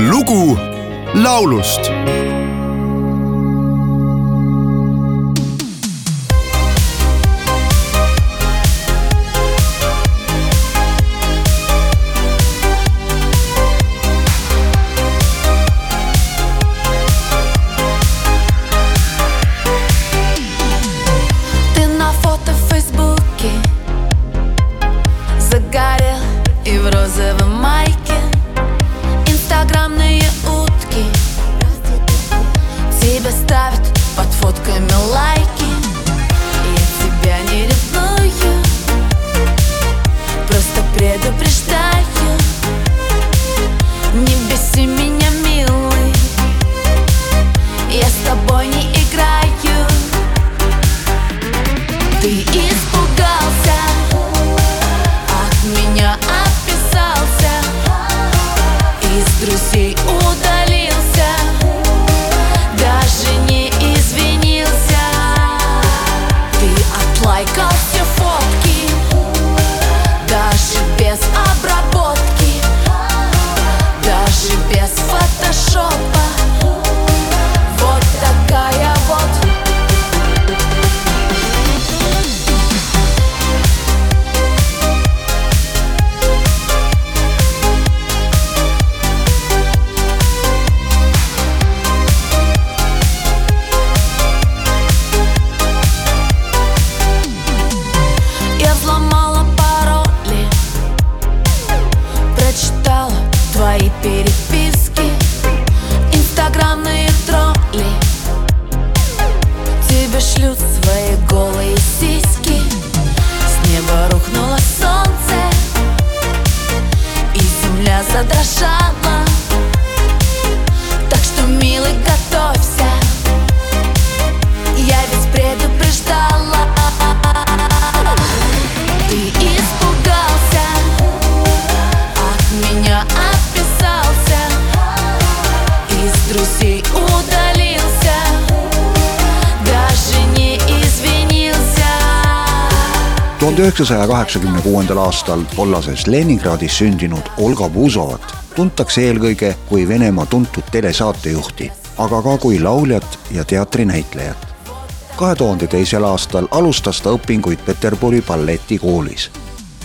lugu laulust Ты на фото в Фейсбуке Загорел и в розовом майке in the light. Отлайкал все фотки, даже без обработки, даже без фотошопа. Russia tuhande üheksasaja kaheksakümne kuuendal aastal tollases Leningradis sündinud Olga Buzovat tuntakse eelkõige kui Venemaa tuntud telesaatejuhti, aga ka kui lauljat ja teatrinäitlejat. kahe tuhande teisel aastal alustas ta õpinguid Peterburi balletikoolis.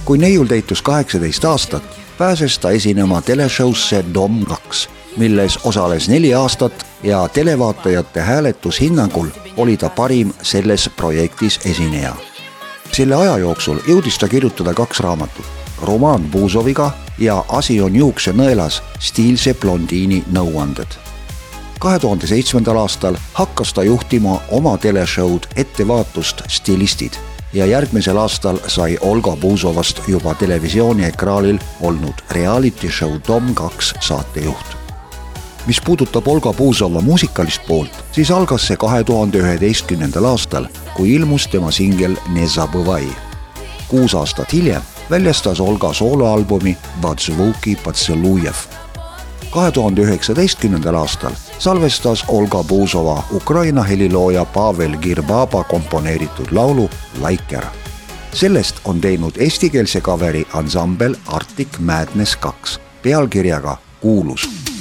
kui neiul täitus kaheksateist aastat, pääses ta esinema teleshow'sse Dom kaks, milles osales neli aastat ja televaatajate hääletushinnangul oli ta parim selles projektis esineja selle aja jooksul jõudis ta kirjutada kaks raamatut, romaan Puusoviga ja Asi on juuksenõelas stiilse blondiini nõuanded. kahe tuhande seitsmendal aastal hakkas ta juhtima oma teleshow'd Ettevaatust stilistid ja järgmisel aastal sai Olga Puusovast juba televisiooniekraanil olnud reality show Dom kaks saatejuht mis puudutab Olga Puusova muusikalist poolt, siis algas see kahe tuhande üheteistkümnendal aastal, kui ilmus tema singel Ne Zabõvai. kuus aastat hiljem väljastas Olga sooloalbumi Potsvuki Potsõlujev. kahe tuhande üheksateistkümnendal aastal salvestas Olga Puusova Ukraina helilooja Pavel Girbaba komponeeritud laulu Laiker. sellest on teinud eestikeelse kaveri ansambel Arctic Madness kaks pealkirjaga Kuulus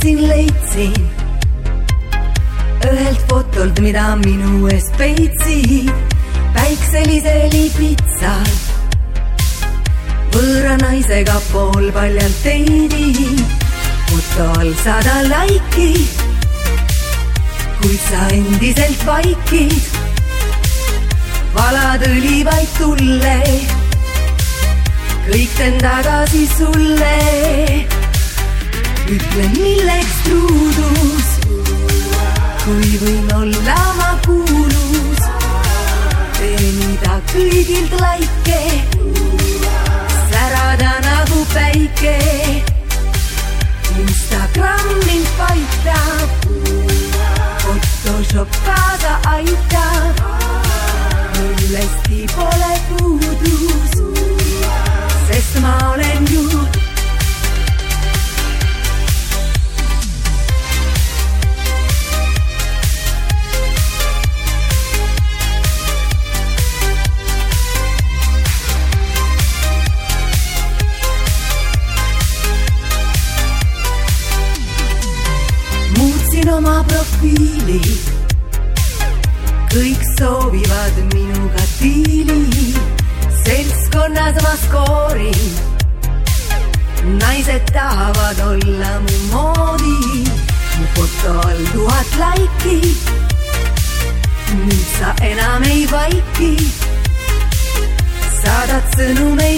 Sind leidsin ühelt fotolt, mida minu ees peitsid päikselisel Ibitsal. võõra naisega poolpaljalt teidid, foto all sada laiki, kuid sa endiselt vaikid. valad õlivaid tulle, kõik teen tagasi sulle ütle, milleks truudus, kui võin olla ma kuulus. teenida kõigilt laike, särada nagu päike. Instagram mind paitab, Photoshop kaasa aitab. millestki pole puudus, seltskonnas ma skoorin. naised tahavad olla mu moodi, mu foto all tuhat laiki. nüüd sa enam ei vaiki, saadad sõnumeid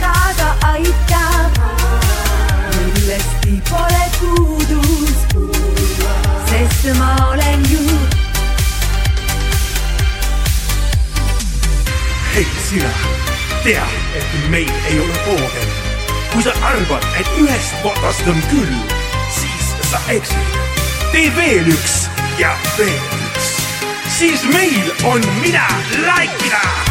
kaasa aitab, millestki pole puudus, sest ma olen ju hei sina, tea, et meil ei ole voogel. kui sa arvad, et ühest fotost on küll, siis sa eksid. tee veel üks ja veel üks, siis meil on, mida like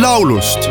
laulust